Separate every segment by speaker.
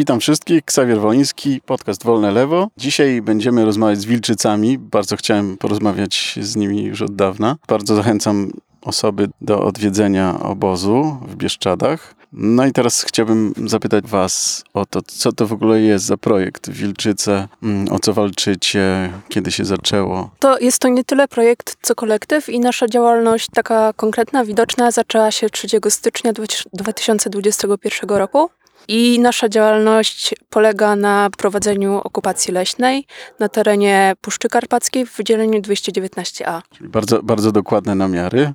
Speaker 1: Witam wszystkich, Ksawier Woliński, podcast Wolne Lewo. Dzisiaj będziemy rozmawiać z wilczycami. Bardzo chciałem porozmawiać z nimi już od dawna. Bardzo zachęcam osoby do odwiedzenia obozu w Bieszczadach. No i teraz chciałbym zapytać Was o to, co to w ogóle jest za projekt Wilczyce, mm, o co walczycie, kiedy się zaczęło.
Speaker 2: To jest to nie tyle projekt, co kolektyw i nasza działalność taka konkretna, widoczna zaczęła się 3 stycznia 2021 roku. I nasza działalność polega na prowadzeniu okupacji leśnej na terenie Puszczy Karpackiej w wydzieleniu 219A.
Speaker 1: Czyli bardzo, bardzo dokładne namiary.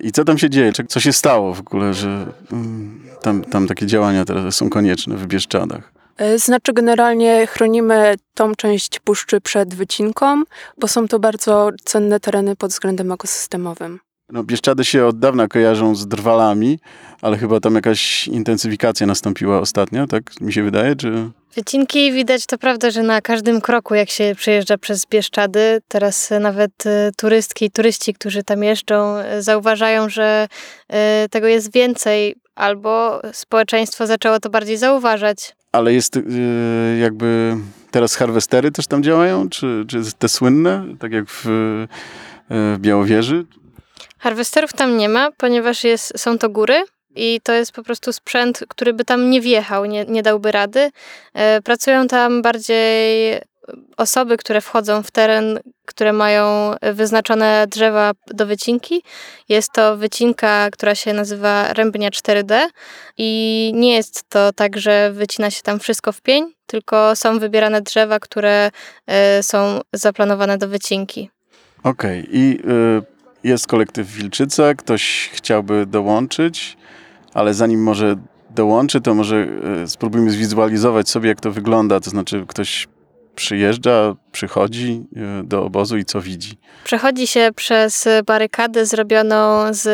Speaker 1: I co tam się dzieje? Co się stało w ogóle, że mm, tam, tam takie działania teraz są konieczne w Bieszczadach?
Speaker 2: E, znaczy, generalnie chronimy tą część puszczy przed wycinką, bo są to bardzo cenne tereny pod względem ekosystemowym.
Speaker 1: No, Bieszczady się od dawna kojarzą z drwalami, ale chyba tam jakaś intensyfikacja nastąpiła ostatnio, tak mi się wydaje, czy...
Speaker 3: Wycinki widać to prawda, że na każdym kroku, jak się przejeżdża przez Bieszczady, teraz nawet e, turystki i turyści, którzy tam jeżdżą, e, zauważają, że e, tego jest więcej, albo społeczeństwo zaczęło to bardziej zauważać.
Speaker 1: Ale jest jakby teraz harwestery też tam działają, czy, czy te słynne, tak jak w, w Białowieży?
Speaker 3: Harwesterów tam nie ma, ponieważ jest, są to góry i to jest po prostu sprzęt, który by tam nie wjechał, nie, nie dałby rady. E, pracują tam bardziej osoby, które wchodzą w teren, które mają wyznaczone drzewa do wycinki. Jest to wycinka, która się nazywa rębnia 4D i nie jest to tak, że wycina się tam wszystko w pień, tylko są wybierane drzewa, które e, są zaplanowane do wycinki.
Speaker 1: Okej, okay. i y jest kolektyw Wilczyca, ktoś chciałby dołączyć, ale zanim może dołączy, to może e, spróbujmy zwizualizować sobie, jak to wygląda. To znaczy, ktoś przyjeżdża, przychodzi e, do obozu i co widzi?
Speaker 3: Przechodzi się przez barykadę zrobioną z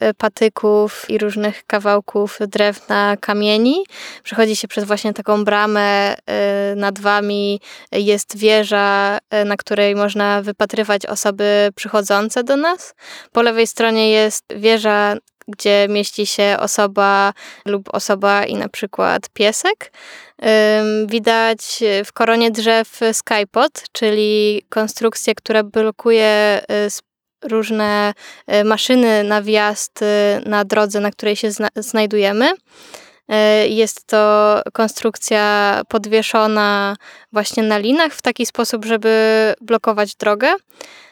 Speaker 3: e, patyków i różnych kawałków drewna, kamieni. Przechodzi się przez właśnie taką bramę. E, nad wami jest wieża, na której można wypatrywać osoby przychodzące do nas. Po lewej stronie jest wieża, gdzie mieści się osoba lub osoba i na przykład piesek. Widać w koronie drzew skypod, czyli konstrukcję, która blokuje y, różne y, maszyny na wjazd y, na drodze, na której się znajdujemy. E, jest to konstrukcja podwieszona właśnie na linach w taki sposób, żeby blokować drogę.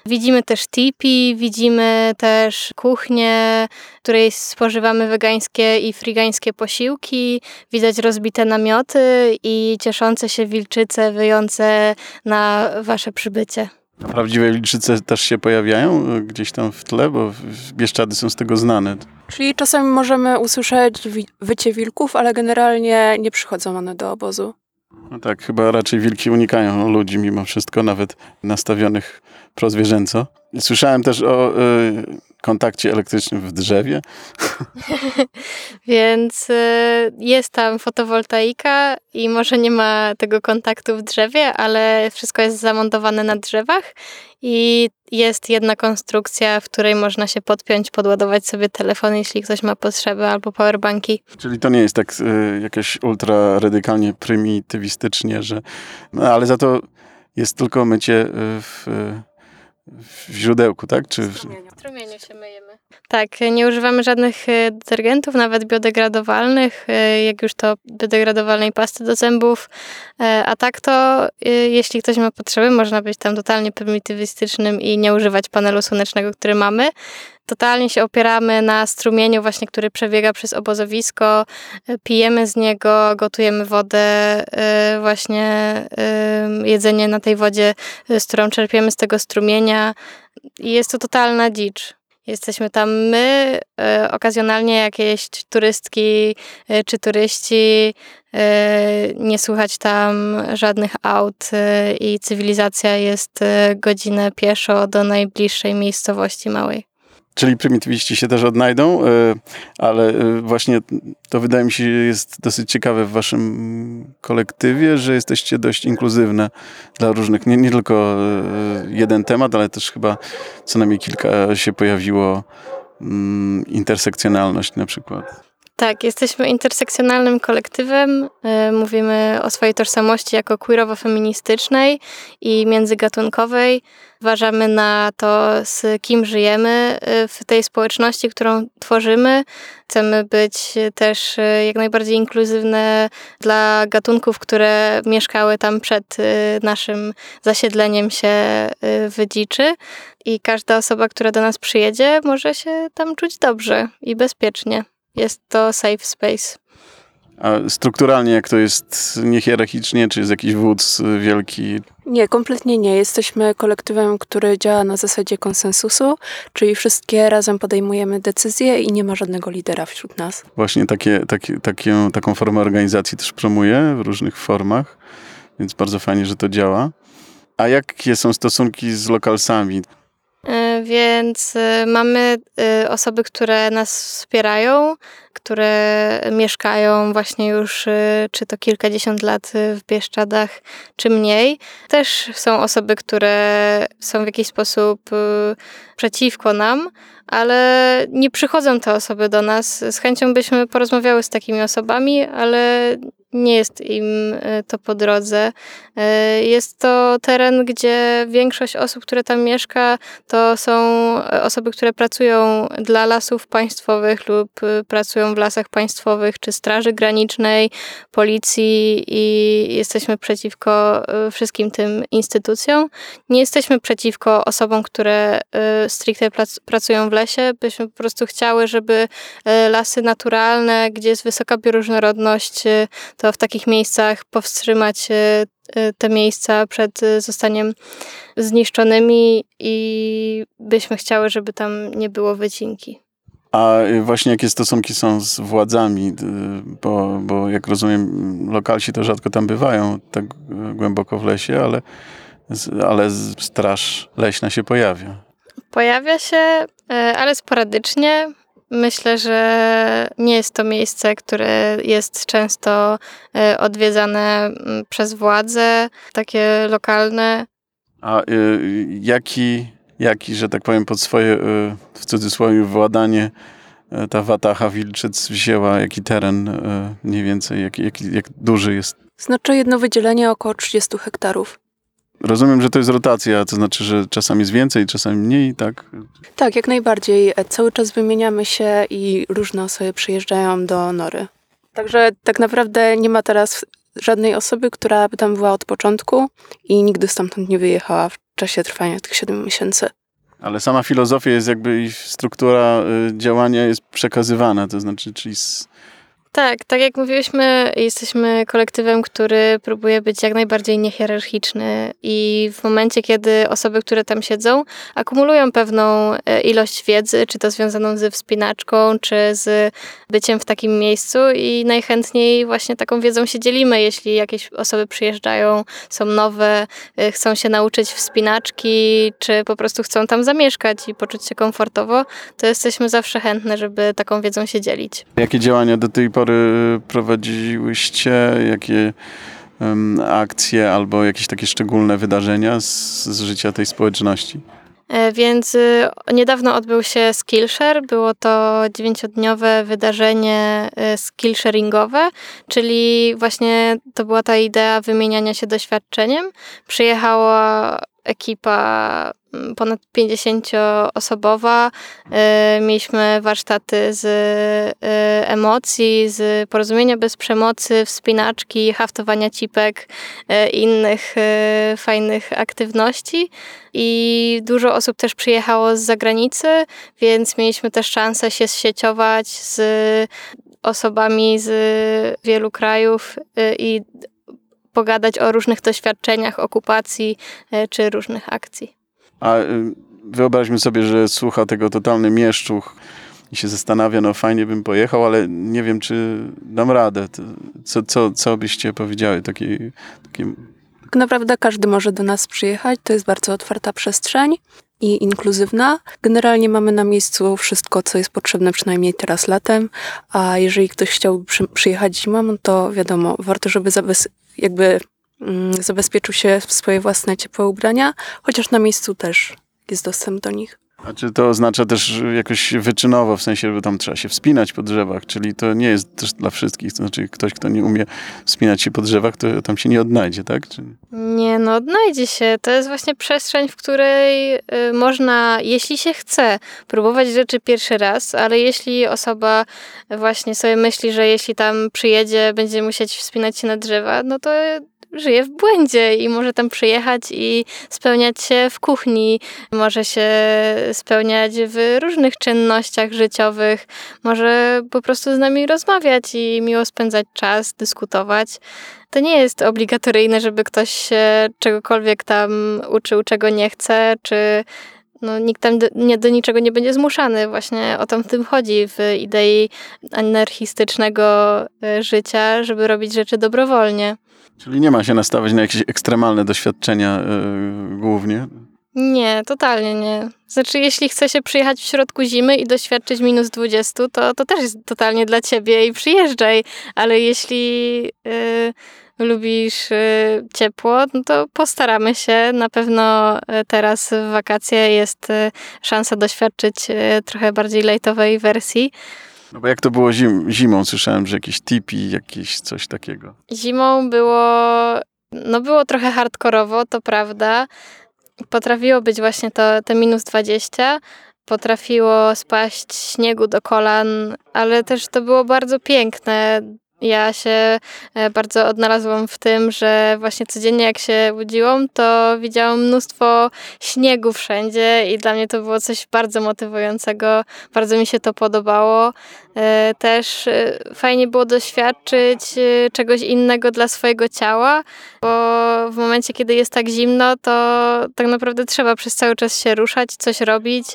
Speaker 3: Widzimy też tipi, widzimy też kuchnię, w której spożywamy wegańskie i frigańskie posiłki. Widać rozbite namioty i cieszące się wilczyce wyjące na wasze przybycie.
Speaker 1: Prawdziwe wilczyce też się pojawiają e, gdzieś tam w tle, bo Bieszczady są z tego znane.
Speaker 2: Czyli czasami możemy usłyszeć wycie wilków, ale generalnie nie przychodzą one do obozu.
Speaker 1: No tak, chyba raczej wilki unikają ludzi mimo wszystko, nawet nastawionych prozwierzęco. Słyszałem też o y, kontakcie elektrycznym w drzewie.
Speaker 3: Więc y, jest tam fotowoltaika i może nie ma tego kontaktu w drzewie, ale wszystko jest zamontowane na drzewach i jest jedna konstrukcja, w której można się podpiąć, podładować sobie telefon, jeśli ktoś ma potrzeby, albo powerbanki.
Speaker 1: Czyli to nie jest tak y, jakieś ultra radykalnie prymitywistycznie, że... No, ale za to jest tylko mycie w w źródełku, tak?
Speaker 3: Czy w strumieniu. w strumieniu się myjemy. Tak, nie używamy żadnych e, detergentów, nawet biodegradowalnych, e, jak już to biodegradowalnej pasty do zębów. E, a tak to, jeśli ktoś ma potrzeby, można być tam totalnie prymitywistycznym i nie używać panelu słonecznego, który mamy. Totalnie się opieramy na strumieniu właśnie, który przebiega przez obozowisko. Pijemy z niego, gotujemy wodę, właśnie jedzenie na tej wodzie, z którą czerpiemy z tego strumienia. I jest to totalna dzicz. Jesteśmy tam my, e, okazjonalnie jakieś turystki e, czy turyści. E, nie słychać tam żadnych aut i cywilizacja jest godzinę pieszo do najbliższej miejscowości małej.
Speaker 1: Czyli prymitywiści się też odnajdą, e, ale e, właśnie to wydaje mi się jest dosyć ciekawe w waszym kolektywie, że jesteście dość inkluzywne dla różnych, nie, nie tylko e, jeden temat, ale też chyba co najmniej kilka się pojawiło, mm, intersekcjonalność na przykład.
Speaker 3: Tak, jesteśmy intersekcjonalnym kolektywem. Y, Mówimy o swojej tożsamości jako queerowo-feministycznej i międzygatunkowej. Uważamy na to, z kim żyjemy y, w tej społeczności, którą tworzymy. Chcemy być też y, jak najbardziej inkluzywne dla gatunków, które mieszkały tam przed naszym zasiedleniem się w dziczy. I każda osoba, która do nas przyjedzie, może się tam czuć dobrze i bezpiecznie. Jest to safe space.
Speaker 1: A strukturalnie jak to jest niehierarchicznie, czy jest jakiś wódz wielki?
Speaker 2: Nie, kompletnie nie. Jesteśmy kolektywem, który działa na zasadzie konsensusu, czyli wszystkie razem podejmujemy decyzje i nie ma żadnego lidera wśród nas.
Speaker 1: Właśnie takie, takie, takie, taką formę organizacji też promuje w różnych formach, więc bardzo fajnie, że to działa. A jakie są stosunki z lokalsami?
Speaker 3: Więc y, mamy y, osoby, które nas wspierają, które mieszkają właśnie już y, czy to kilkadziesiąt lat w Bieszczadach, czy mniej. Też są osoby, które są w jakiś sposób przeciwko nam, ale nie przychodzą te osoby do nas. Z chęcią byśmy porozmawiały z takimi osobami, ale nie jest im y, to po drodze. Y, Jest to teren, gdzie większość osób, które tam mieszka, to są e, osoby, które pracują dla lasów państwowych lub pracują w lasach państwowych, czy Straży Granicznej, policji i jesteśmy przeciwko wszystkim tym instytucjom. Nie jesteśmy przeciwko osobom, które stricte pracują w lesie. Byśmy po prostu chciały, żeby lasy naturalne, gdzie jest wysoka bioróżnorodność, to w takich miejscach powstrzymać y, y, te miejsca przed y, zostaniem zniszczonymi i byśmy chciały, żeby tam nie było wycinki.
Speaker 1: A właśnie jakie stosunki są z władzami? Bo, bo jak rozumiem, lokalsi to rzadko tam bywają tak głęboko w lesie, ale, ale straż leśna się pojawia.
Speaker 3: Pojawia się, ale sporadycznie. Myślę, że nie jest to miejsce, które jest często y, odwiedzane mm, przez władze, takie lokalne.
Speaker 1: A y, jaki, jaki, że tak powiem, pod swoje, y, w cudzysłowie, władanie y, ta Wataha Wilczyc wzięła, jaki teren y, mniej więcej, jaki, jaki, jak duży jest?
Speaker 2: Znaczy jedno wydzielenie około 30 hektarów.
Speaker 1: Rozumiem, że to jest rotacja, to znaczy, że czasami jest więcej, czasami mniej, tak?
Speaker 2: Tak, jak najbardziej. Cały czas wymieniamy się i różne osoby przyjeżdżają do Nory. Także tak naprawdę nie ma teraz żadnej osoby, która by tam była od początku i nigdy stamtąd nie wyjechała w czasie trwania tych 7 miesięcy.
Speaker 1: Ale sama filozofia jest jakby i struktura y, działania jest przekazywana, to znaczy, czyli z,
Speaker 3: Tak, tak jak mówiłyśmy, jesteśmy kolektywem, który próbuje być jak najbardziej niehierarchiczny i w momencie, kiedy osoby, które tam siedzą, akumulują pewną e, ilość wiedzy, czy to związaną ze wspinaczką, czy z byciem w takim miejscu i najchętniej właśnie taką wiedzą się dzielimy, jeśli jakieś osoby przyjeżdżają, są nowe, e, chcą się nauczyć wspinaczki, czy po prostu chcą tam zamieszkać i poczuć się komfortowo, to jesteśmy zawsze chętne, żeby taką wiedzą się dzielić.
Speaker 1: jakie działania do tej pory prowadziłyście, jakie akcje albo jakieś takie szczególne wydarzenia z, z życia tej społeczności?
Speaker 3: E, Więc y, niedawno odbył się Skillshare. Było to dziewięciodniowe wydarzenie y, skillsharingowe, czyli właśnie to była ta idea wymieniania się doświadczeniem. Przyjechała ekipa ponad 50-osobowa. Y, Mieliśmy warsztaty z y, emocji, z porozumienia bez przemocy, wspinaczki, haftowania cipek i innych y, fajnych aktywności. I dużo osób też przyjechało z zagranicy, więc mieliśmy też szansę się sieciować z osobami z wielu krajów i pogadać o różnych doświadczeniach okupacji czy różnych akcji.
Speaker 1: A y, wyobraźmy sobie, że słucha tego totalny mieszczuch i się zastanawia, no fajnie bym pojechał, ale nie wiem, czy dam radę. Co, co, co byście powiedziały takiej, takiej
Speaker 2: Tak naprawdę każdy może do nas przyjechać. To jest bardzo otwarta przestrzeń i inkluzywna. Generalnie mamy na miejscu wszystko, co jest potrzebne, przynajmniej teraz latem. A jeżeli ktoś chciałby przy, przyjechać zimą, to wiadomo, warto, żeby jakby zabezpieczył się w swoje własne ciepłe ubrania, chociaż na miejscu też jest dostęp do nich.
Speaker 1: A czy to oznacza też jakoś wyczynowo, w sensie, że tam trzeba się wspinać po drzewach, czyli to nie jest też dla wszystkich, to znaczy ktoś, kto nie umie wspinać się po drzewach, to tam się nie odnajdzie, tak? Czy...
Speaker 3: Nie, no odnajdzie się. To jest właśnie przestrzeń, w której y, można, jeśli się chce, próbować rzeczy pierwszy raz, ale jeśli osoba właśnie sobie myśli, że jeśli tam przyjedzie, będzie musieć wspinać się na drzewa, no to żyje w błędzie i może tam przyjechać i spełniać się w kuchni, może się spełniać w różnych czynnościach życiowych, może po prostu z nami rozmawiać i miło spędzać czas, dyskutować. To nie jest obligatoryjne, żeby ktoś się czegokolwiek tam uczył, czego nie chce, czy no, nikt tam do, nie, do niczego nie będzie zmuszany. Właśnie o to w tym chodzi, w idei anarchistycznego e, życia, żeby robić rzeczy dobrowolnie.
Speaker 1: Czyli nie ma się nastawiać na jakieś ekstremalne doświadczenia yy, głównie?
Speaker 3: Nie, totalnie nie. Znaczy, jeśli chce się przyjechać w środku zimy i doświadczyć minus 20, to, to też jest totalnie dla ciebie i przyjeżdżaj. Ale jeśli yy, lubisz yy, ciepło, no to postaramy się. Na pewno teraz w wakacje jest szansa doświadczyć trochę bardziej lightowej wersji.
Speaker 1: No bo jak to było zim, zimą? Słyszałem, że jakieś tipi, jakieś coś takiego.
Speaker 3: Zimą było, no było trochę hardkorowo, to prawda. Potrafiło być właśnie to, te minus 20, potrafiło spaść śniegu do kolan, ale też to było bardzo piękne. Ja się e, bardzo odnalazłam w tym, że właśnie codziennie jak się budziłam, to widziałam mnóstwo śniegu wszędzie i dla mnie to było coś bardzo motywującego. Bardzo mi się to podobało. E, też e, fajnie było doświadczyć czegoś innego dla swojego ciała, bo w momencie, kiedy jest tak zimno, to tak naprawdę trzeba przez cały czas się ruszać, coś robić,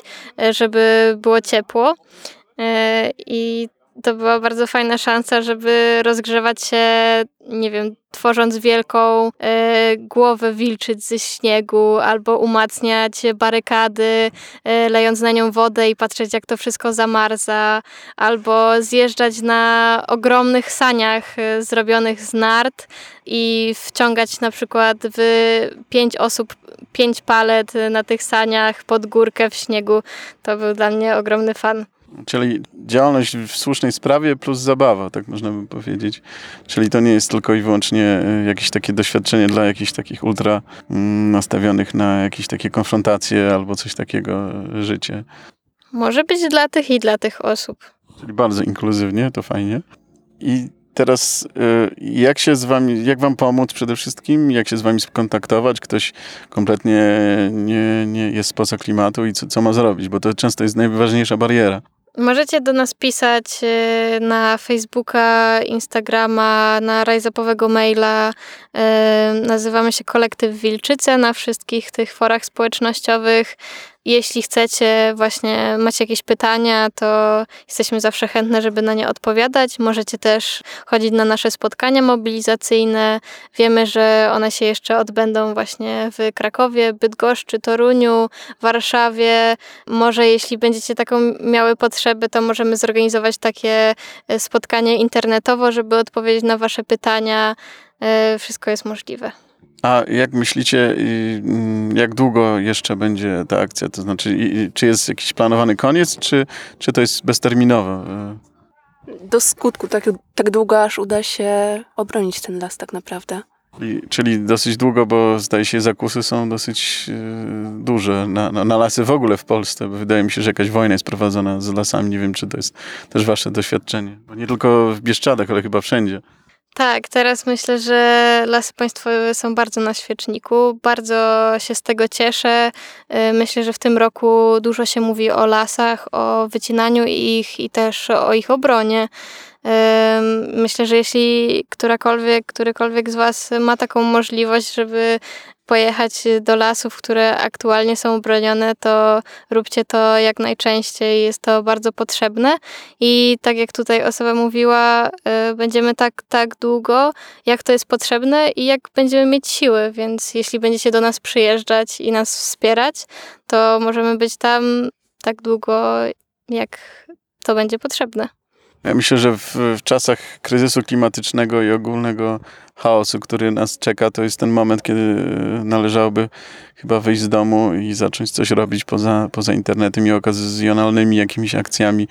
Speaker 3: żeby było ciepło. I to była bardzo fajna szansa, żeby rozgrzewać się, nie wiem, tworząc wielką e, głowę wilczyc ze śniegu, albo umacniać barykady, e, lejąc na nią wodę i patrzeć, jak to wszystko zamarza, albo zjeżdżać na ogromnych saniach e, zrobionych z nart i wciągać na przykład w pięć osób, pięć palet na tych saniach pod górkę w śniegu. To był dla mnie ogromny fan.
Speaker 1: Czyli działalność w słusznej sprawie plus zabawa, tak można by powiedzieć. Czyli to nie jest tylko i wyłącznie e, jakieś takie doświadczenie dla jakichś takich ultra mm, nastawionych na jakieś takie konfrontacje albo coś takiego e, życie.
Speaker 3: Może być dla tych i dla tych osób.
Speaker 1: Czyli bardzo inkluzywnie, to fajnie. I teraz e, jak się z wami, jak wam pomóc przede wszystkim, jak się z wami skontaktować? Ktoś kompletnie nie, nie jest spoza klimatu i co, co ma zrobić? Bo to często jest najważniejsza bariera.
Speaker 3: Możecie do nas pisać y, na Facebooka, Instagrama, na rajzapowego maila. Y, nazywamy się Kolektyw Wilczyce na wszystkich tych forach społecznościowych. Jeśli chcecie, właśnie macie jakieś pytania, to jesteśmy zawsze chętne, żeby na nie odpowiadać. Możecie też chodzić na nasze spotkania mobilizacyjne. Wiemy, że one się jeszcze odbędą właśnie w Krakowie, Bydgoszczy, Toruniu, Warszawie. Może jeśli będziecie taką miały potrzeby, to możemy zorganizować takie e, spotkanie internetowo, żeby odpowiedzieć na wasze pytania. E, wszystko jest możliwe.
Speaker 1: A jak myślicie, mm, jak długo jeszcze będzie ta akcja? To znaczy, czy jest jakiś planowany koniec, czy, czy to jest bezterminowe?
Speaker 2: Do skutku, tak, tak długo, aż uda się obronić ten las tak naprawdę.
Speaker 1: Czyli, czyli dosyć długo, bo zdaje się, zakusy są dosyć yy, duże na, na, na, lasy w ogóle w Polsce. Bo wydaje mi się, że jakaś wojna jest prowadzona z lasami. Nie wiem, czy to jest też wasze doświadczenie. Bo nie tylko w Bieszczadach, ale chyba wszędzie.
Speaker 3: Tak, teraz myślę, że lasy państwowe są bardzo na świeczniku. Bardzo się z tego cieszę. Y, myślę, że w tym roku dużo się mówi o lasach, o wycinaniu ich i też o ich obronie. Myślę, że jeśli którakolwiek, którykolwiek z Was ma taką możliwość, żeby pojechać do lasów, które aktualnie są bronione, to róbcie to jak najczęściej. Jest to bardzo potrzebne i tak jak tutaj osoba mówiła, y, będziemy tak, tak długo, jak to jest potrzebne i jak będziemy mieć siły, więc jeśli będziecie do nas przyjeżdżać i nas wspierać, to możemy być tam tak długo, jak to będzie potrzebne.
Speaker 1: Ja myślę, że w, w czasach kryzysu klimatycznego i ogólnego chaosu, który nas czeka, to jest ten moment, kiedy należałoby chyba wyjść z domu i zacząć coś robić poza, poza internetem i okazjonalnymi jakimiś akcjami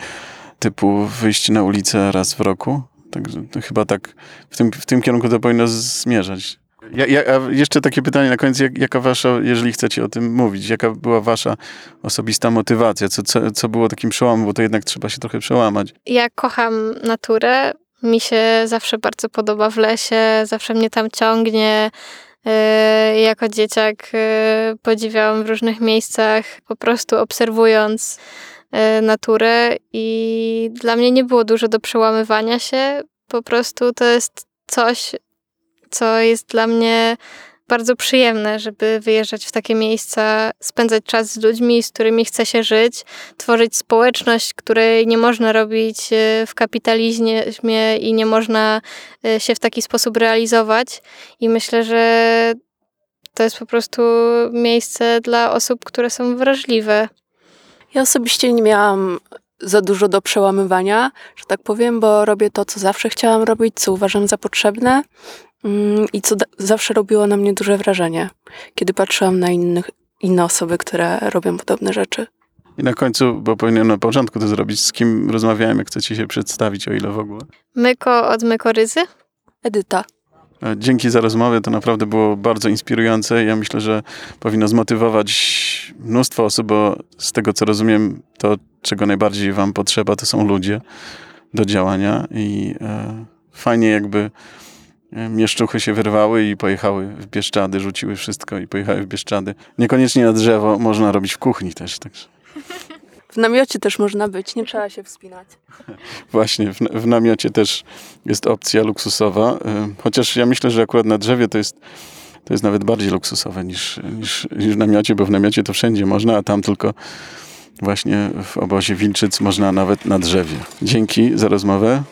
Speaker 1: typu wyjść na ulicę raz w roku. Także chyba tak w tym, w tym kierunku to powinno zmierzać. Ja, ja, jeszcze takie pytanie na koniec, jak, jaka wasza, jeżeli chcecie o tym mówić, jaka była wasza osobista motywacja? Co, co, co było takim przełomem, bo to jednak trzeba się trochę przełamać.
Speaker 3: Ja kocham naturę. Mi się zawsze bardzo podoba w lesie, zawsze mnie tam ciągnie. Yy, Jako dzieciak yy, podziwiałam w różnych miejscach, po prostu obserwując yy, naturę i dla mnie nie było dużo do przełamywania się. Po prostu to jest coś, co jest dla mnie bardzo przyjemne, żeby wyjeżdżać w takie miejsca, spędzać czas z ludźmi, z którymi chce się żyć, tworzyć społeczność, której nie można robić e, w kapitalizmie i nie można e, się w taki sposób realizować. I myślę, że to jest po prostu miejsce dla osób, które są wrażliwe.
Speaker 2: Ja osobiście nie miałam za dużo do przełamywania, że tak powiem, bo robię to, co zawsze chciałam robić, co uważam za potrzebne mm, i co zawsze robiło na mnie duże wrażenie, kiedy patrzyłam na innych, inne osoby, które robią podobne rzeczy.
Speaker 1: I na końcu, bo powinienem na początku to zrobić, z kim rozmawiałem, jak chcecie się przedstawić, o ile w ogóle.
Speaker 3: Myko od Mykoryzy.
Speaker 2: Edyta.
Speaker 1: E, Dzięki za rozmowę, to naprawdę było bardzo inspirujące. Ja myślę, że powinno zmotywować mnóstwo osób, bo z tego co rozumiem, to czego najbardziej wam potrzeba, to są ludzie do działania i e, fajnie jakby e, mieszczuchy się wyrwały i pojechały w Bieszczady, rzuciły wszystko i pojechały w Bieszczady. Niekoniecznie na drzewo, można robić w kuchni też. Także.
Speaker 2: W namiocie też można być, nie trzeba się wspinać.
Speaker 1: Właśnie, w, w namiocie też jest opcja luksusowa, y, chociaż ja myślę, że akurat na drzewie to jest, to jest nawet bardziej luksusowe niż, niż, niż w namiocie, bo w namiocie to wszędzie można, a tam tylko właśnie w obozie Wilczyc można nawet na drzewie. Dzięki za rozmowę.